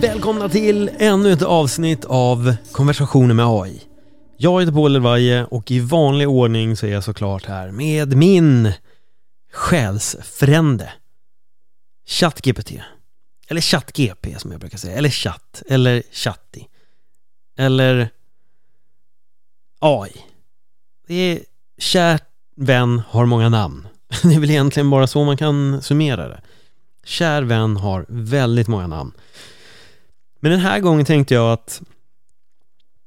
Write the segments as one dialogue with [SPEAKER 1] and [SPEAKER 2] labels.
[SPEAKER 1] Välkomna till ännu ett avsnitt av Konversationer med AI. Jag heter Paul Elvaje och i vanlig ordning så är jag såklart här med min själsfrände ChatGPT. Eller ChatGP som jag brukar säga. Eller Chatt. Eller Chatti. Eller AI. Det är kärt vän har många namn. Det är väl egentligen bara så man kan summera det. Kär vän har väldigt många namn. Men den här gången tänkte jag att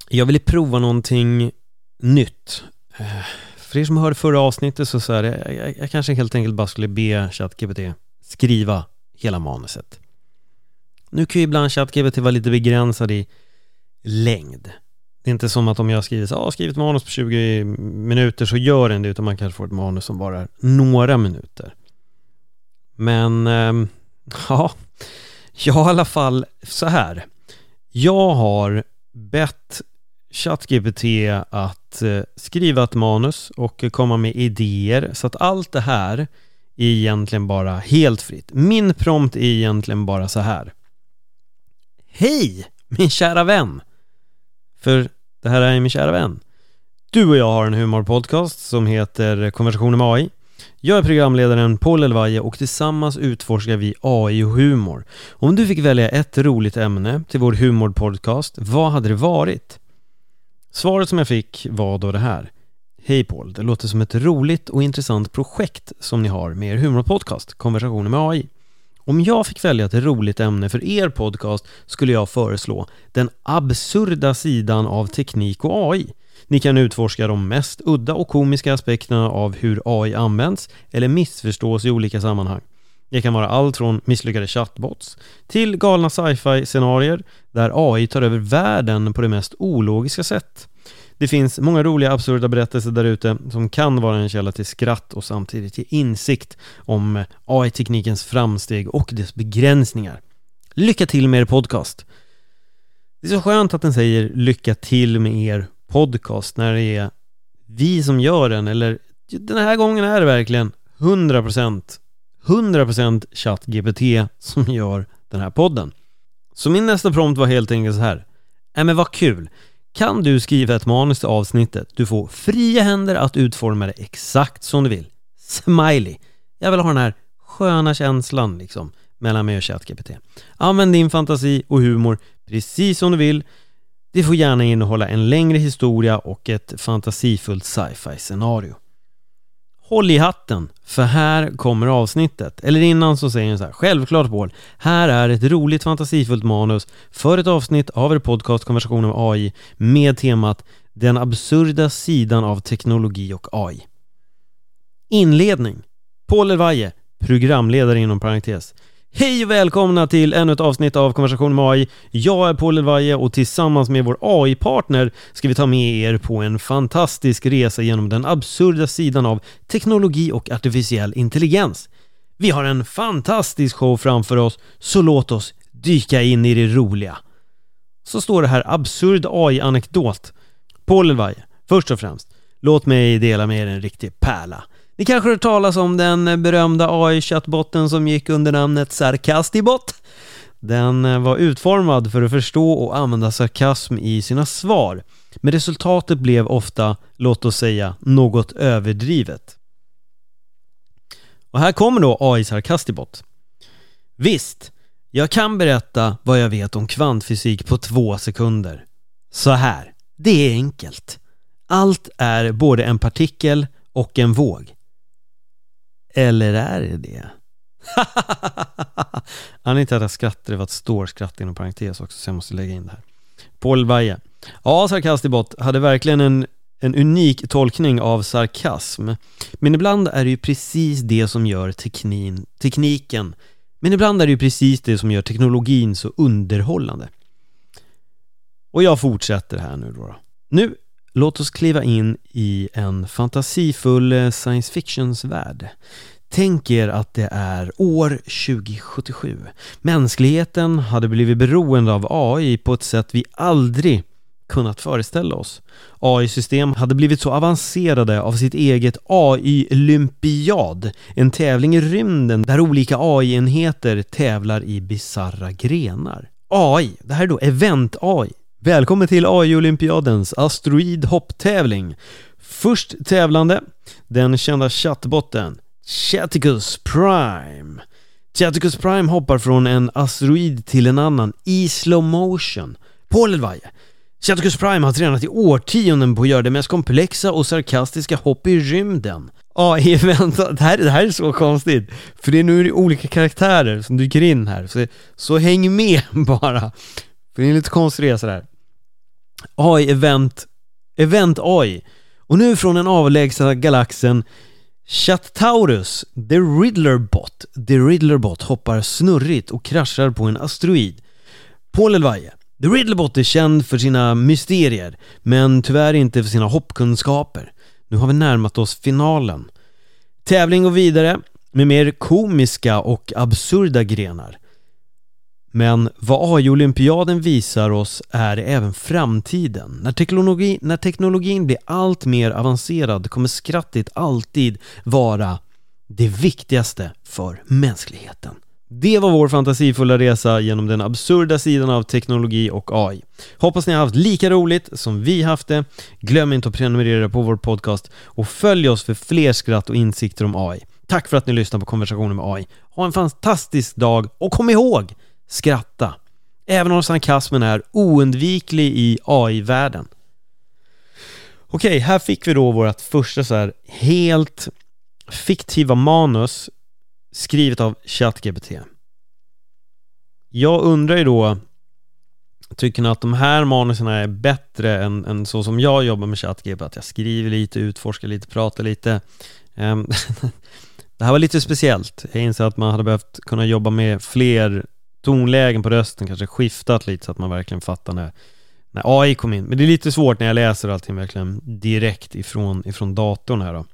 [SPEAKER 1] jag ville prova någonting nytt. Eh, för er som hörde förra avsnittet så sa jag, jag, jag kanske helt enkelt bara skulle be ChatGPT skriva hela manuset. Nu kan ju ibland ChatGPT vara lite begränsad i längd. Det är inte som att om jag skriver så, ah, skriv ett manus på 20 minuter så gör den det, utan man kanske får ett manus som bara några minuter. Men, eh, ja, jag har i alla fall så här. Jag har bett ChatGPT att eh, skriva ett manus och komma med idéer så att allt det här är egentligen bara helt fritt. Min prompt är egentligen bara så här. Hej min kära vän! För det här är min kära vän. Du och jag har en humorpodcast som heter Konversationer med AI. Jag är programledaren Paul Elvaje och tillsammans utforskar vi AI och humor. Om du fick välja ett roligt ämne till vår humorpodcast, vad hade det varit? Svaret som jag fick var då det här. Hej Paul, det låter som ett roligt och intressant projekt som ni har med er humorpodcast, Konversationer med AI. Om jag fick välja ett roligt ämne för er podcast skulle jag föreslå den absurda sidan av teknik och AI. Ni kan utforska de mest udda och komiska aspekterna av hur AI används eller missförstås i olika sammanhang. Det kan vara allt från misslyckade chatbots till galna sci-fi scenarier där AI tar över världen på det mest ologiska sätt. Det finns många roliga absurda berättelser där ute som kan vara en källa till skratt och samtidigt ge insikt om AI-teknikens framsteg och dess begränsningar. Lycka till med er podcast! Det är så skönt att den säger lycka till med er podcast när det är vi som gör den eller den här gången är det verkligen 100% 100% ChatGPT som gör den här podden. Så min nästa prompt var helt enkelt så här. nej men vad kul! Kan du skriva ett manus till avsnittet? Du får fria händer att utforma det exakt som du vill. Smiley! Jag vill ha den här sköna känslan liksom mellan mig och ChatGPT. Använd din fantasi och humor precis som du vill. Det får gärna innehålla en längre historia och ett fantasifullt sci-fi scenario. Håll i hatten, för här kommer avsnittet. Eller innan så säger den så här, självklart Paul, här är ett roligt fantasifullt manus för ett avsnitt av er podcast Konversation om AI med temat Den absurda sidan av teknologi och AI. Inledning Paul Elvaje, programledare inom parentes. Hej och välkomna till ännu ett avsnitt av Konversation med AI. Jag är Paul Elvaje och tillsammans med vår AI-partner ska vi ta med er på en fantastisk resa genom den absurda sidan av teknologi och artificiell intelligens. Vi har en fantastisk show framför oss, så låt oss dyka in i det roliga. Så står det här absurd AI-anekdot. Paul Elvaje, först och främst, låt mig dela med er en riktig pärla. Ni kanske har hört talas om den berömda AI-chattbotten som gick under namnet Sarkastibot? Den eh, var utformad för att förstå och använda sarkasm i sina svar. Men resultatet blev ofta, låt oss säga, något överdrivet. Och här kommer då AI Sarkastibot. Visst, jag kan berätta vad jag vet om kvantfysik på två sekunder. Så här, det är enkelt. Allt är både en partikel och en våg. Eller är det det? Anledningen till att jag skrattade det var ett stårskratt inom parentes också så jag måste lägga in det här. Paul Vaje. Ja, Sarkastibot hade verkligen en, en unik tolkning av sarkasm. Men ibland är det ju precis det som gör teknin, tekniken, men ibland är det ju precis det som gör teknologin så underhållande. Och jag fortsätter här nu då. Nu Låt oss kliva in i en fantasifull eh, science fictions värld. Tänk er att det är år 2077. Mänskligheten hade blivit beroende av AI på ett sätt vi aldrig kunnat föreställa oss. AI-system hade blivit så avancerade av sitt eget AI-lympiad en tävling i rymden där olika AI-enheter tävlar i bizarra grenar. AI. Det här är då Event-AI. Välkommen till AI-olympiadens asteroidhopptävling. Först tävlande, den kända chattbotten Chaticus Prime. Chaticus Prime hoppar från en asteroid till en annan i slow motion. på Elvaje. Chaticus Prime har tränat i årtionden på att göra det mest komplexa och sarkastiska hopp i rymden. AI vänta, det här, det här är så konstigt. För det är nu olika karaktärer som dyker in här, så, så häng med bara. För det är en lite konstig resa där. AI-event, event AI. Och nu från den avlägsna galaxen Chattaurus, The Riddler-Bot, The Riddler-Bot hoppar snurrigt och kraschar på en asteroid. Paul Elvaje. The Riddler-Bot är känd för sina mysterier, men tyvärr inte för sina hoppkunskaper. Nu har vi närmat oss finalen. Tävling går vidare med mer komiska och absurda grenar. Men vad AI-olympiaden visar oss är även framtiden. När, teknologi, när teknologin blir allt mer avancerad kommer skrattet alltid vara det viktigaste för mänskligheten. Det var vår fantasifulla resa genom den absurda sidan av teknologi och AI. Hoppas ni har haft lika roligt som vi haft det. Glöm inte att prenumerera på vår podcast och följ oss för fler skratt och insikter om AI. Tack för att ni lyssnar på konversationen med AI. Ha en fantastisk dag och kom ihåg, skratta. Även om sarkasmen är oundviklig i AI-världen. Okej, här fick vi då vårt första så här helt fiktiva manus skrivet av ChatGPT. Jag undrar ju då, tycker ni att de här manusen är bättre än, än så som jag jobbar med ChatGPT? Att jag skriver lite, utforskar lite, pratar lite. Ehm, det här var lite speciellt. Jag inser att man hade behövt kunna jobba med fler tonlägen på rösten, kanske skiftat lite så att man verkligen fattar när, när AI kom in. Men det är lite svårt när jag läser allting verkligen direkt ifrån, ifrån datorn här då.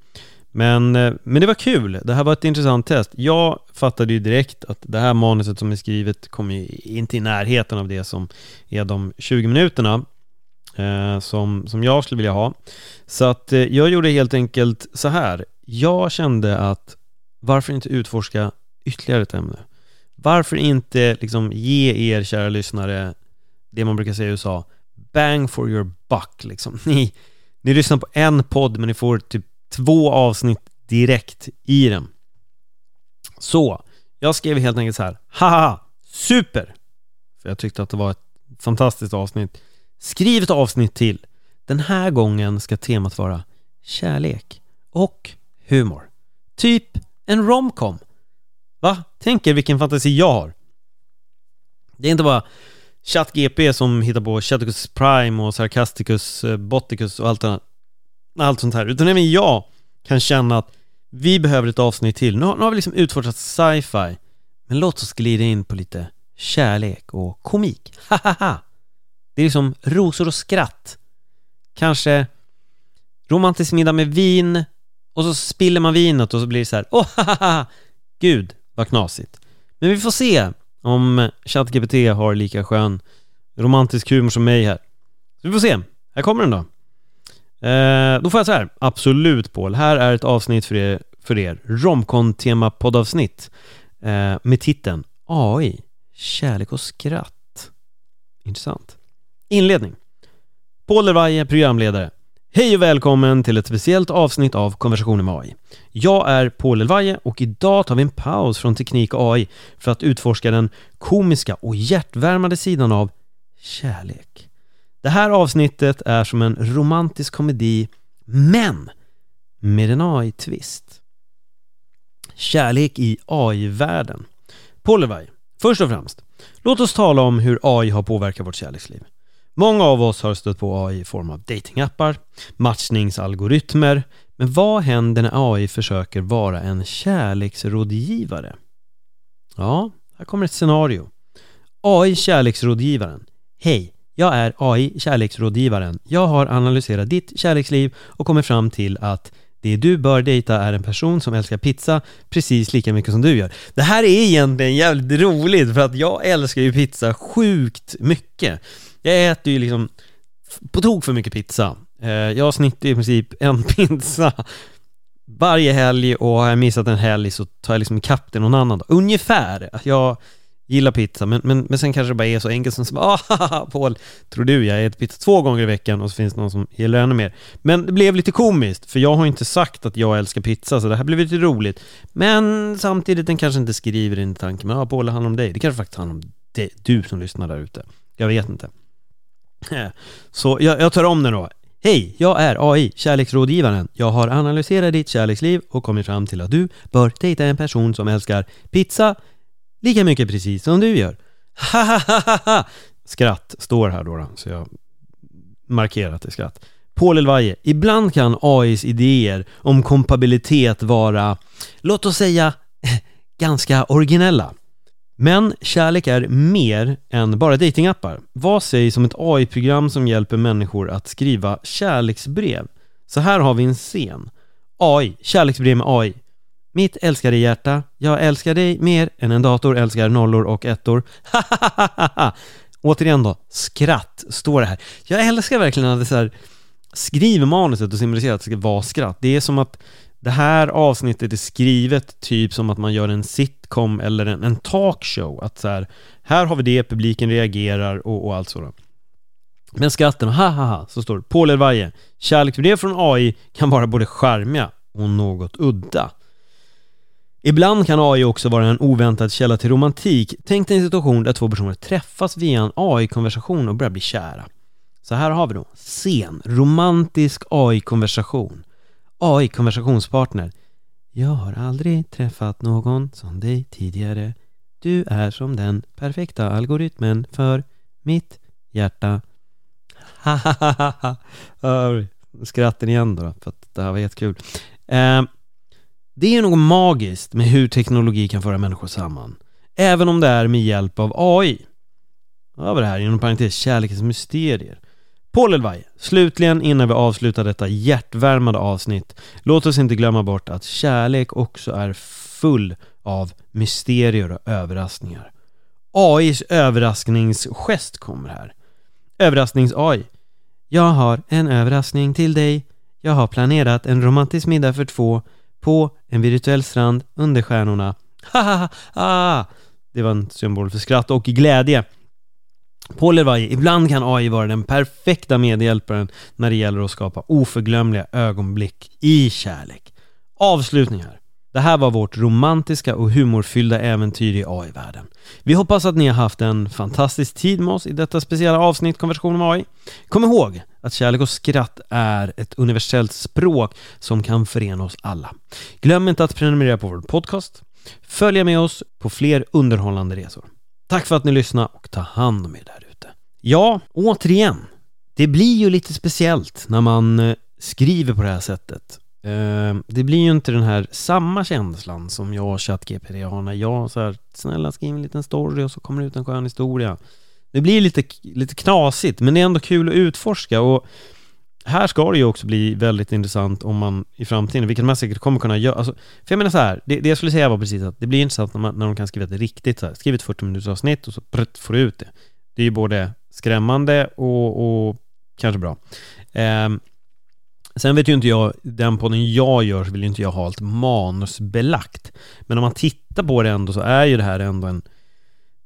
[SPEAKER 1] Men, eh, men det var kul, det här var ett intressant test. Jag fattade ju direkt att det här manuset som är skrivet kommer ju inte i närheten av det som är de 20 minuterna eh, som, som jag skulle vilja ha. Så att eh, jag gjorde helt enkelt så här. Jag kände att varför inte utforska ytterligare ett ämne? Varför inte liksom ge er kära lyssnare det man brukar säga i USA, bang for your buck liksom. Ni, ni lyssnar på en podd men ni får typ två avsnitt direkt i den. Så, jag skrev helt enkelt så här, haha, super! För jag tyckte att det var ett fantastiskt avsnitt. Skriv ett avsnitt till. Den här gången ska temat vara kärlek och humor. Typ en romcom. Va? Tänk er vilken fantasi jag har. Det är inte bara ChatGP som hittar på Chaticus Prime och Sarcasticus, eh, Boticus och allt annat allt sånt här, utan även jag kan känna att vi behöver ett avsnitt till. Nu har, nu har vi liksom utforskat sci-fi, men låt oss glida in på lite kärlek och komik. Hahaha! Det är liksom rosor och skratt. Kanske romantisk middag med vin och så spiller man vinet och så blir det så här, oh, hahaha Gud, vad knasigt. Men vi får se om ChatGPT har lika skön romantisk humor som mig här. Så vi får se. Här kommer den då. Eh, då får jag så här, absolut Paul, här är ett avsnitt för er, för er. Romcon-tema poddavsnitt eh, med titeln AI, kärlek och skratt. Intressant. Inledning. Paul Levaje, programledare. Hej och välkommen till ett speciellt avsnitt av Konversationer med AI. Jag är Paul Elvaje och idag tar vi en paus från teknik och AI för att utforska den komiska och hjärtvärmande sidan av kärlek. Det här avsnittet är som en romantisk komedi, men med en AI-twist. Kärlek i AI-världen. Paul Elvaje, först och främst, låt oss tala om hur AI har påverkat vårt kärleksliv. Många av oss har stött på AI i form av datingappar, matchningsalgoritmer, men vad händer när AI försöker vara en kärleksrådgivare? Ja, här kommer ett scenario. AI kärleksrådgivaren. Hej, jag är AI, kärleksrådgivaren. Jag har analyserat ditt kärleksliv och kommit fram till att det du bör dejta är en person som älskar pizza precis lika mycket som du gör. Det här är egentligen jävligt roligt för att jag älskar ju pizza sjukt mycket. Jag äter ju liksom på tok för mycket pizza. Eh, jag snittar i princip en pizza varje helg och har jag missat en helg så tar jag liksom ikapp det någon annan dag. Ungefär. Jag gillar pizza, men, men, men sen kanske det bara är så enkelt som ah, Paul, tror du jag äter pizza två gånger i veckan och så finns det någon som gillar ännu mer. Men det blev lite komiskt, för jag har inte sagt att jag älskar pizza, så det här blev lite roligt. Men samtidigt, den kanske inte skriver in i tanken, men ah, Paul, det handlar om dig. Det kanske faktiskt handlar om dig, du som lyssnar där ute. Jag vet inte. Så jag, jag tar om den då. Hej, jag är AI, kärleksrådgivaren. Jag har analyserat ditt kärleksliv och kommit fram till att du bör dejta en person som älskar pizza lika mycket precis som du gör. Ha Skratt står här då, då så jag markerat i skratt. Paul Elvaje, ibland kan AIs idéer om kompabilitet vara, låt oss säga, ganska originella. Men kärlek är mer än bara datingappar. Vad sägs om ett AI-program som hjälper människor att skriva kärleksbrev? Så här har vi en scen. AI, kärleksbrev med AI. Mitt älskade hjärta, jag älskar dig mer än en dator älskar nollor och ettor. Återigen då, skratt står det här. Jag älskar verkligen att det så här, skriver manuset och symboliserar att det ska vara skratt. Det är som att det här avsnittet är skrivet typ som att man gör en sitcom eller en, en talkshow. Att så här, här har vi det, publiken reagerar och, och allt sådant. Men skratten, ha ha ha, så står det Paul Elvaje. Kärleksbrev från AI kan vara både charmiga och något udda. Ibland kan AI också vara en oväntad källa till romantik. Tänk dig en situation där två personer träffas via en AI-konversation och börjar bli kära. Så här har vi då, scen, romantisk AI-konversation. AI konversationspartner. Jag har aldrig träffat någon som dig tidigare. Du är som den perfekta algoritmen för mitt hjärta. Skratten igen då, för att det här var jättekul. Eh, det är något magiskt med hur teknologi kan föra människor samman. Även om det är med hjälp av AI. Över det här inom parentes kärlekens mysterier. Paul Elvaj, slutligen innan vi avslutar detta hjärtvärmande avsnitt, låt oss inte glömma bort att kärlek också är full av mysterier och överraskningar. AIs överraskningsgest kommer här. Överrasknings-AI. Jag har en överraskning till dig. Jag har planerat en romantisk middag för två på en virtuell strand under stjärnorna. Haha, ah! Det var en symbol för skratt och glädje. Paul Levi, ibland kan AI vara den perfekta medhjälparen när det gäller att skapa oförglömliga ögonblick i kärlek. Avslutning här. Det här var vårt romantiska och humorfyllda äventyr i AI-världen. Vi hoppas att ni har haft en fantastisk tid med oss i detta speciella avsnitt Konversation med AI. Kom ihåg att kärlek och skratt är ett universellt språk som kan förena oss alla. Glöm inte att prenumerera på vår podcast, följa med oss på fler underhållande resor. Tack för att ni lyssnade och ta hand om er där ute. Ja, återigen, det blir ju lite speciellt när man eh, skriver på det här sättet. Eh, det blir ju inte den här samma känslan som jag och ChatGPT har när jag så här, snälla skriv en liten story och så kommer det ut en skön historia. Det blir lite, lite knasigt, men det är ändå kul att utforska och här ska det ju också bli väldigt intressant om man i framtiden, vilket man säkert kommer kunna göra, alltså, för jag menar så här, det, det, jag skulle säga var precis att det blir intressant när, man, när de kan skriva det riktigt så här, skriv ett 40 minuters avsnitt och så prutt, får du ut det. Det är ju både skrämmande och, och kanske bra. Eh, sen vet ju inte jag, den podden jag gör så vill ju inte jag ha allt manusbelagt. Men om man tittar på det ändå så är ju det här ändå en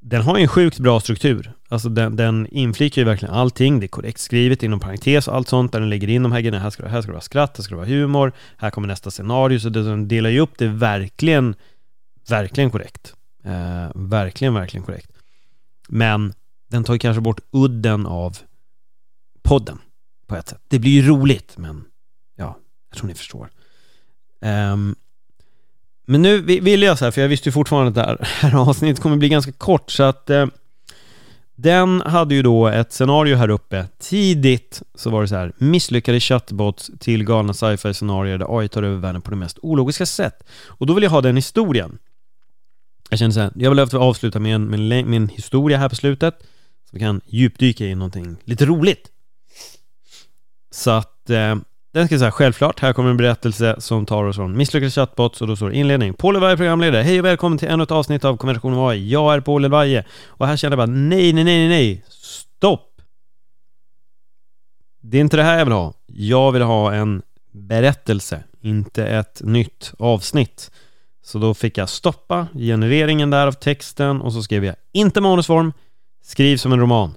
[SPEAKER 1] den har ju en sjukt bra struktur. Alltså den, den inflikar ju verkligen allting. Det är korrekt skrivet inom parentes och allt sånt där den lägger in de här grejerna. Här ska, här ska det vara skratt, här ska det vara humor, här kommer nästa scenario. Så den delar ju upp det verkligen, verkligen korrekt. Eh, verkligen, verkligen korrekt. Men den tar ju kanske bort udden av podden på ett sätt. Det blir ju roligt, men ja, jag tror ni förstår. Um, men nu vill jag så här, för jag visste ju fortfarande att det här avsnittet kommer bli ganska kort, så att eh, den hade ju då ett scenario här uppe. Tidigt så var det så här, misslyckade chatbots till galna sci-fi scenarier där AI tar över världen på det mest ologiska sätt. Och då vill jag ha den historien. Jag känner så här, jag vill avsluta med en, med, med en historia här på slutet, så vi kan djupdyka i någonting lite roligt. Så att eh, den ska säga självklart, här kommer en berättelse som tar oss från misslyckade chatbots och då står inledning. Paul Elvaje programledare, hej och välkommen till ännu ett avsnitt av Konversation om AI. Jag är Paul Elvaje och här känner jag bara nej, nej, nej, nej, stopp! Det är inte det här jag vill ha. Jag vill ha en berättelse, inte ett nytt avsnitt. Så då fick jag stoppa genereringen där av texten och så skrev jag inte manusform, skriv som en roman.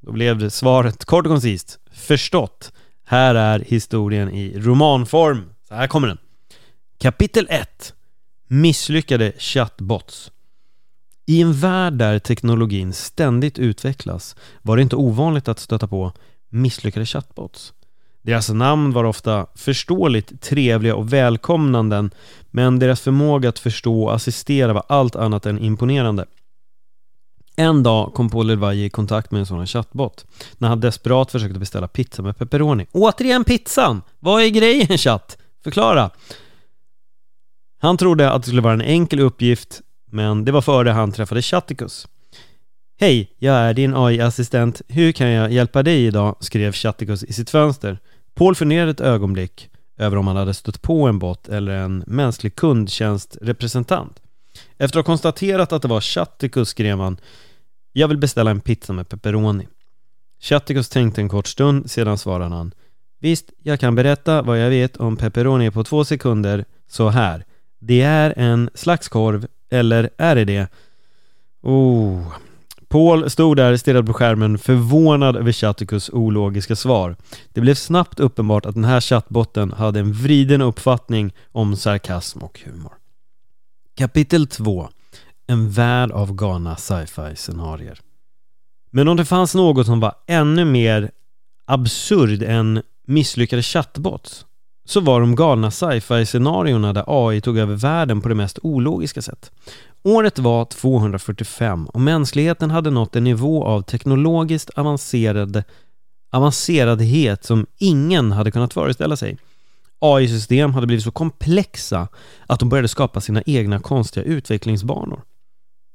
[SPEAKER 1] Då blev svaret kort och koncist. Förstått. Här är historien i romanform. Så här kommer den. Kapitel 1 Misslyckade chatbots I en värld där teknologin ständigt utvecklas var det inte ovanligt att stöta på misslyckade chatbots. Deras namn var ofta förståeligt trevliga och välkomnanden men deras förmåga att förstå och assistera var allt annat än imponerande. En dag kom Paul Elvaje i kontakt med en sådan chattbot när han desperat försökte beställa pizza med pepperoni. Återigen pizzan! Vad är grejen chatt? Förklara! Han trodde att det skulle vara en enkel uppgift men det var före han träffade Chatticus. Hej, jag är din AI-assistent. Hur kan jag hjälpa dig idag? skrev Chatticus i sitt fönster. Paul funderade ett ögonblick över om han hade stött på en bot eller en mänsklig kundtjänstrepresentant. Efter att ha konstaterat att det var Chatticus skrev han jag vill beställa en pizza med pepperoni. Chatticus tänkte en kort stund, sedan svarade han Visst, jag kan berätta vad jag vet om pepperoni på två sekunder så här. Det är en slags korv, eller är det det? Oh. Paul stod där stirrad stirrade på skärmen förvånad över Chatticus ologiska svar. Det blev snabbt uppenbart att den här chattbotten hade en vriden uppfattning om sarkasm och humor. Kapitel 2 en värld av galna sci-fi scenarier Men om det fanns något som var ännu mer absurd än misslyckade chatbots så var de galna sci-fi scenarierna där AI tog över världen på det mest ologiska sätt. Året var 245 och mänskligheten hade nått en nivå av teknologiskt avancerad, avanceradhet som ingen hade kunnat föreställa sig. AI-system hade blivit så komplexa att de började skapa sina egna konstiga utvecklingsbanor.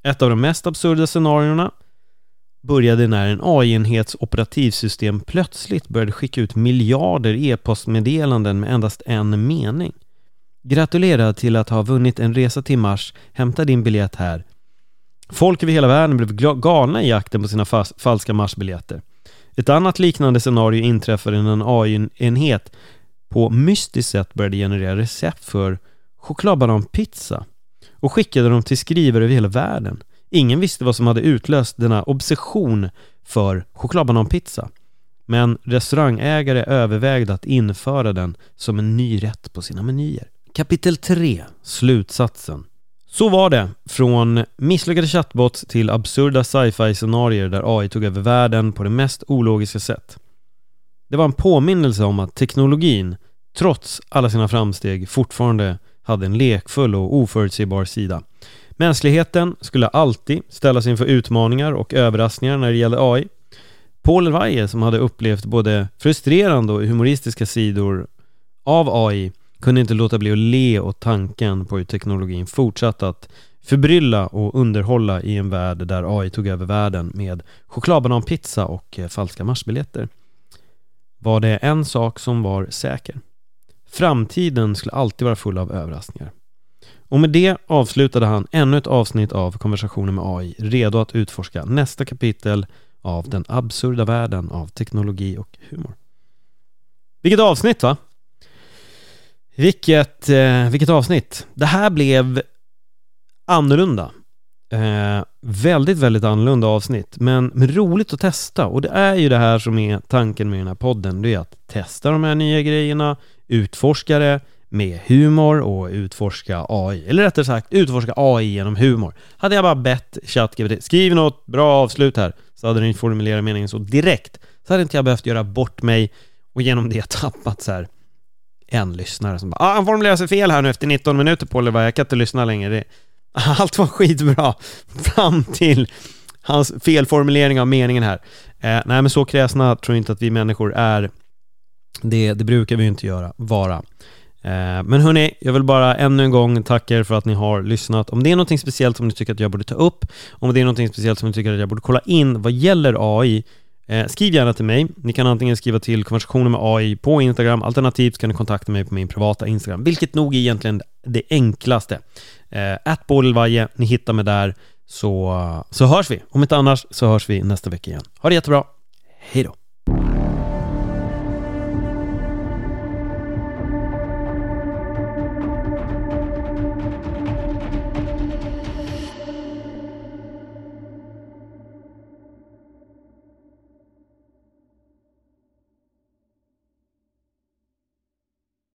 [SPEAKER 1] Ett av de mest absurda scenarierna började när en AI-enhets operativsystem plötsligt började skicka ut miljarder e-postmeddelanden med endast en mening. Gratulerar till att ha vunnit en resa till Mars. Hämta din biljett här. Folk över hela världen blev galna i jakten på sina falska Marsbiljetter. Ett annat liknande scenario inträffade när en AI-enhet på mystiskt sätt började generera recept för chokladbananpizza och skickade dem till skrivare över hela världen. Ingen visste vad som hade utlöst denna obsession för chokladbananpizza. Men restaurangägare övervägde att införa den som en ny rätt på sina menyer. Kapitel 3 Slutsatsen Så var det, från misslyckade chatbots till absurda sci-fi scenarier där AI tog över världen på det mest ologiska sätt. Det var en påminnelse om att teknologin, trots alla sina framsteg, fortfarande hade en lekfull och oförutsägbar sida. Mänskligheten skulle alltid ställas inför utmaningar och överraskningar när det gällde AI. Paul Weijer, som hade upplevt både frustrerande och humoristiska sidor av AI, kunde inte låta bli att le åt tanken på hur teknologin fortsatt att förbrylla och underhålla i en värld där AI tog över världen med chokladbananpizza och eh, falska marsbiljetter. Var det en sak som var säker. Framtiden skulle alltid vara full av överraskningar. Och med det avslutade han ännu ett avsnitt av konversationen med AI, redo att utforska nästa kapitel av den absurda världen av teknologi och humor. Vilket avsnitt va? Vilket, eh, vilket avsnitt. Det här blev annorlunda. Eh, väldigt, väldigt annorlunda avsnitt, men, men roligt att testa. Och det är ju det här som är tanken med den här podden. Det är att testa de här nya grejerna, utforska det, med humor och utforska AI. Eller rättare sagt, utforska AI genom humor. Hade jag bara bett ChatGPT, skriv något bra avslut här, så hade den formulerat meningen så direkt. Så hade inte jag behövt göra bort mig och genom det tappat så här en lyssnare som bara ah, han formulerar sig fel här nu efter 19 minuter på Oliver, jag kan inte lyssna längre. Det, allt var skitbra fram till hans felformulering av meningen här. Eh, nej men så kräsna tror jag inte att vi människor är. Det, det brukar vi ju inte göra, vara. Eh, men hörni, jag vill bara ännu en gång tacka er för att ni har lyssnat. Om det är något speciellt som ni tycker att jag borde ta upp, om det är något speciellt som ni tycker att jag borde kolla in vad gäller AI, eh, skriv gärna till mig. Ni kan antingen skriva till konversationer med AI på Instagram, alternativt kan ni kontakta mig på min privata Instagram, vilket nog är egentligen det enklaste. Eh, ni hittar mig där, så, så hörs vi. Om inte annars så hörs vi nästa vecka igen. Ha det jättebra. Hej då!